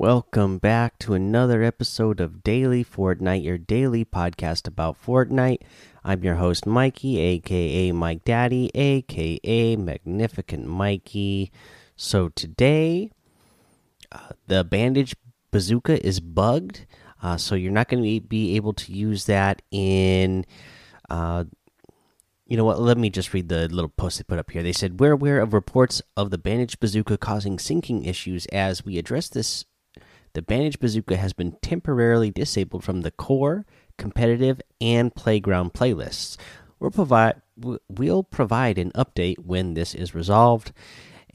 Welcome back to another episode of Daily Fortnite, your daily podcast about Fortnite. I'm your host, Mikey, aka Mike Daddy, aka Magnificent Mikey. So today, uh, the bandage bazooka is bugged, uh, so you're not going to be able to use that in. Uh, you know what? Let me just read the little post they put up here. They said, We're aware of reports of the bandage bazooka causing syncing issues. As we address this the Bandage Bazooka has been temporarily disabled from the core, competitive, and playground playlists. We'll provide we'll provide an update when this is resolved.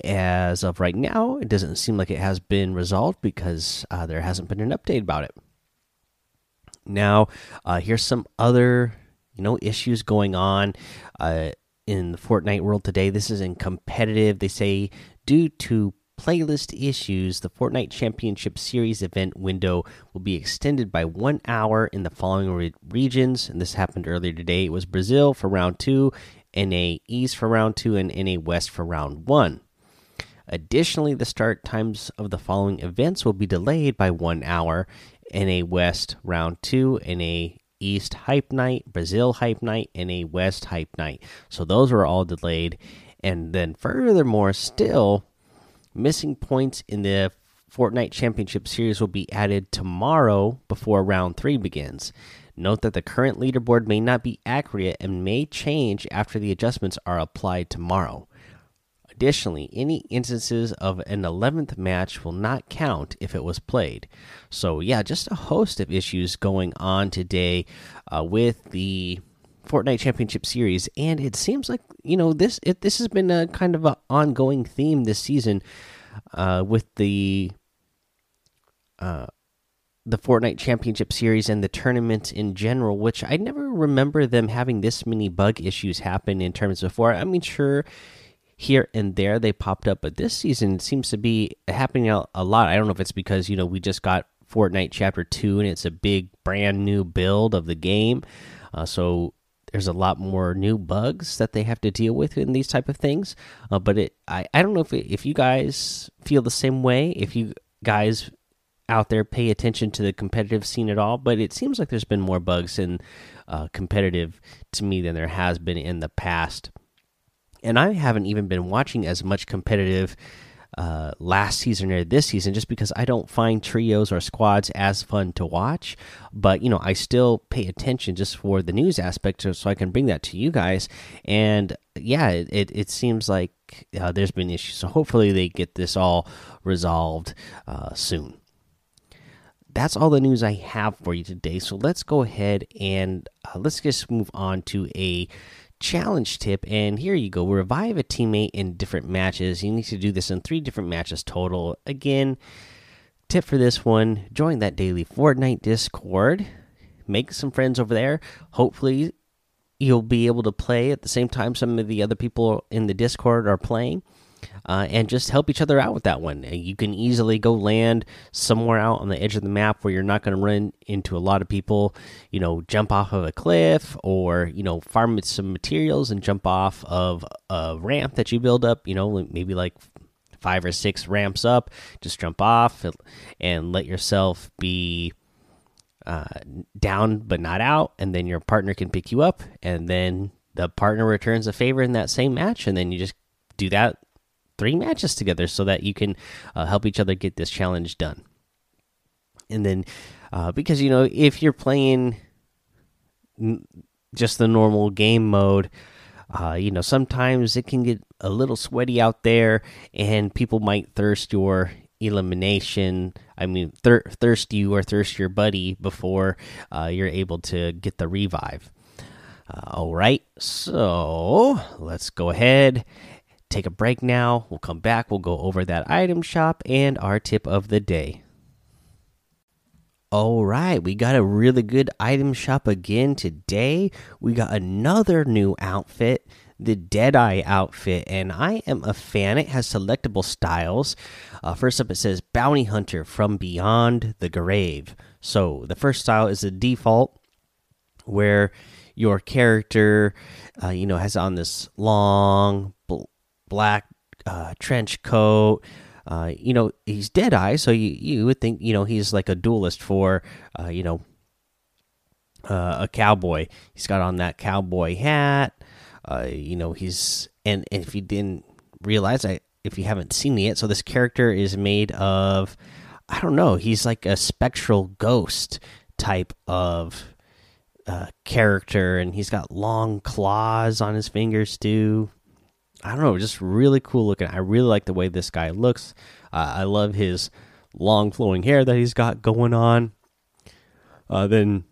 As of right now, it doesn't seem like it has been resolved because uh, there hasn't been an update about it. Now, uh, here's some other you know issues going on uh, in the Fortnite world today. This is in competitive. They say due to playlist issues, the Fortnite Championship Series event window will be extended by one hour in the following re regions. And this happened earlier today. It was Brazil for round two, NA East for round two, and NA West for round one. Additionally, the start times of the following events will be delayed by one hour NA West round two, NA East Hype Night, Brazil Hype Night, and NA West Hype Night. So those are all delayed. And then, furthermore, still Missing points in the Fortnite Championship Series will be added tomorrow before round 3 begins. Note that the current leaderboard may not be accurate and may change after the adjustments are applied tomorrow. Additionally, any instances of an 11th match will not count if it was played. So, yeah, just a host of issues going on today uh, with the Fortnite Championship Series, and it seems like you know this it, this has been a kind of an ongoing theme this season uh, with the uh, the Fortnite Championship Series and the tournaments in general, which I never remember them having this many bug issues happen in terms before. I mean, sure, here and there they popped up, but this season seems to be happening a, a lot. I don't know if it's because you know we just got Fortnite Chapter Two and it's a big brand new build of the game, uh, so there's a lot more new bugs that they have to deal with in these type of things. Uh, but it, I, I don't know if it, if you guys feel the same way. If you guys out there pay attention to the competitive scene at all, but it seems like there's been more bugs in uh, competitive to me than there has been in the past. And I haven't even been watching as much competitive uh, last season or this season just because I don't find trios or squads as fun to watch. But, you know, I still pay attention just for the news aspect so I can bring that to you guys. And yeah, it, it, it seems like uh, there's been issues. So hopefully they get this all resolved uh, soon. That's all the news I have for you today. So let's go ahead and uh, let's just move on to a challenge tip and here you go. Revive a teammate in different matches. You need to do this in three different matches total. Again tip for this one join that daily fortnite discord. Make some friends over there. Hopefully you'll be able to play at the same time some of the other people in the discord are playing uh, and just help each other out with that one. You can easily go land somewhere out on the edge of the map where you're not going to run into a lot of people. You know, jump off of a cliff or you know farm some materials and jump off of a ramp that you build up. You know, maybe like five or six ramps up. Just jump off and let yourself be. Uh, down but not out, and then your partner can pick you up, and then the partner returns a favor in that same match, and then you just do that three matches together so that you can uh, help each other get this challenge done. And then, uh, because you know, if you're playing just the normal game mode, uh, you know, sometimes it can get a little sweaty out there, and people might thirst your elimination. I mean, thir thirst you or thirst your buddy before uh, you're able to get the revive. Uh, all right, so let's go ahead take a break now. We'll come back. We'll go over that item shop and our tip of the day. All right, we got a really good item shop again today. We got another new outfit, the Deadeye outfit, and I am a fan. It has selectable styles. Uh, first up, it says Bounty Hunter from Beyond the Grave. So the first style is the default, where your character, uh, you know, has on this long black uh, trench coat, Uh, you know, he's Deadeye, so you you would think you know he's like a duelist for uh, you know uh, a cowboy. He's got on that cowboy hat. Uh, you know, he's and, and if you didn't realize, I if you haven't seen it yet, so this character is made of I don't know. He's like a spectral ghost type of uh, character, and he's got long claws on his fingers too. I don't know, just really cool looking. I really like the way this guy looks. Uh, I love his long flowing hair that he's got going on. Uh, then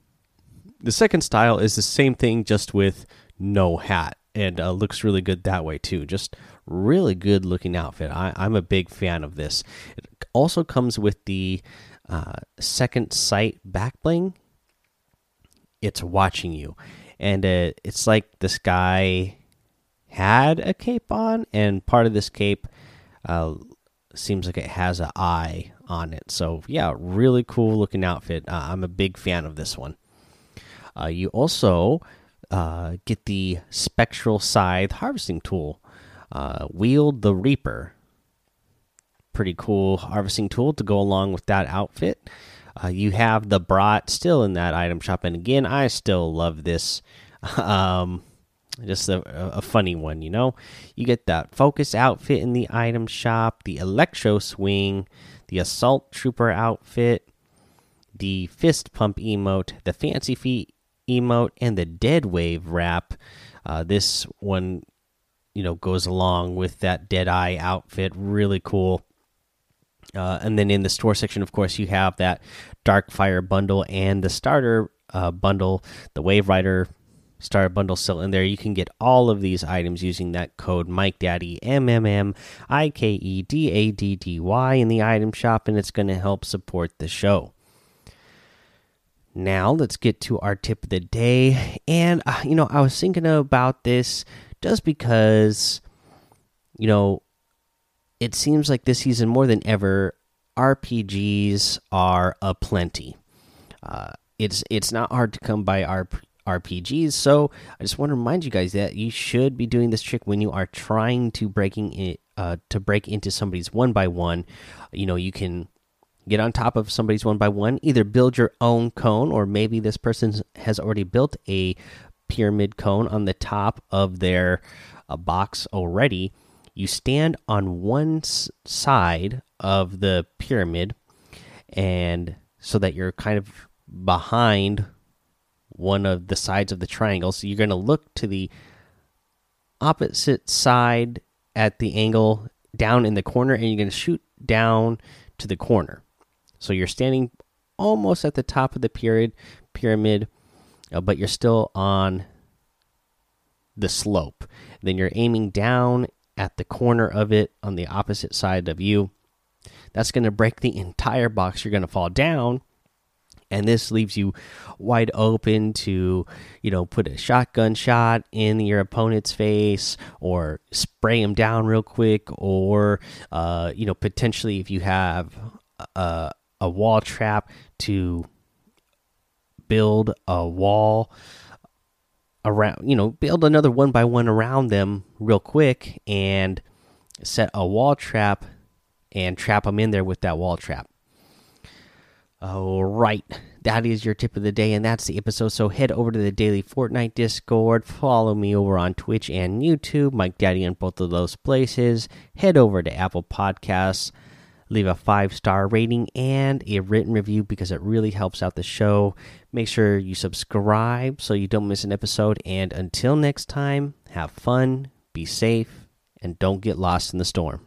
the second style is the same thing, just with no hat, and uh, looks really good that way too. Just really good looking outfit. I, am a big fan of this. It also comes with the uh, second sight back bling. It's watching you, and uh, it's like this guy had a cape on, and part of this cape uh, seems like it has an eye on it. So yeah, really cool looking outfit. Uh, I'm a big fan of this one. Uh, you also uh, get the spectral scythe harvesting tool. Uh, wield the reaper. Pretty cool harvesting tool to go along with that outfit. Uh, you have the brat still in that item shop, and again, I still love this. um, just a, a funny one, you know. You get that focus outfit in the item shop, the electro swing, the assault trooper outfit, the fist pump emote, the fancy feet emote, and the dead wave wrap. Uh, this one, you know, goes along with that dead eye outfit. Really cool. Uh, and then in the store section, of course, you have that Dark Fire bundle and the starter uh, bundle, the Wave Rider Star Bundle still in there. You can get all of these items using that code Mike Daddy M M M I K E D A D D Y in the item shop, and it's going to help support the show. Now let's get to our tip of the day, and uh, you know I was thinking about this just because you know it seems like this season more than ever RPGs are aplenty. Uh, it's it's not hard to come by RP RPGs. So I just want to remind you guys that you should be doing this trick when you are trying to breaking it uh, to break into somebody's one by one. You know, you can get on top of somebody's one by one, either build your own cone, or maybe this person has already built a pyramid cone on the top of their uh, box already. You stand on one side of the pyramid, and so that you're kind of behind one of the sides of the triangle. So you're going to look to the opposite side at the angle down in the corner and you're going to shoot down to the corner. So you're standing almost at the top of the pyramid pyramid uh, but you're still on the slope. Then you're aiming down at the corner of it on the opposite side of you. That's going to break the entire box. You're going to fall down and this leaves you wide open to you know put a shotgun shot in your opponent's face or spray him down real quick or uh, you know potentially if you have a, a wall trap to build a wall around you know build another one by one around them real quick and set a wall trap and trap them in there with that wall trap all right. That is your tip of the day, and that's the episode. So head over to the Daily Fortnite Discord. Follow me over on Twitch and YouTube. Mike Daddy in both of those places. Head over to Apple Podcasts. Leave a five star rating and a written review because it really helps out the show. Make sure you subscribe so you don't miss an episode. And until next time, have fun, be safe, and don't get lost in the storm.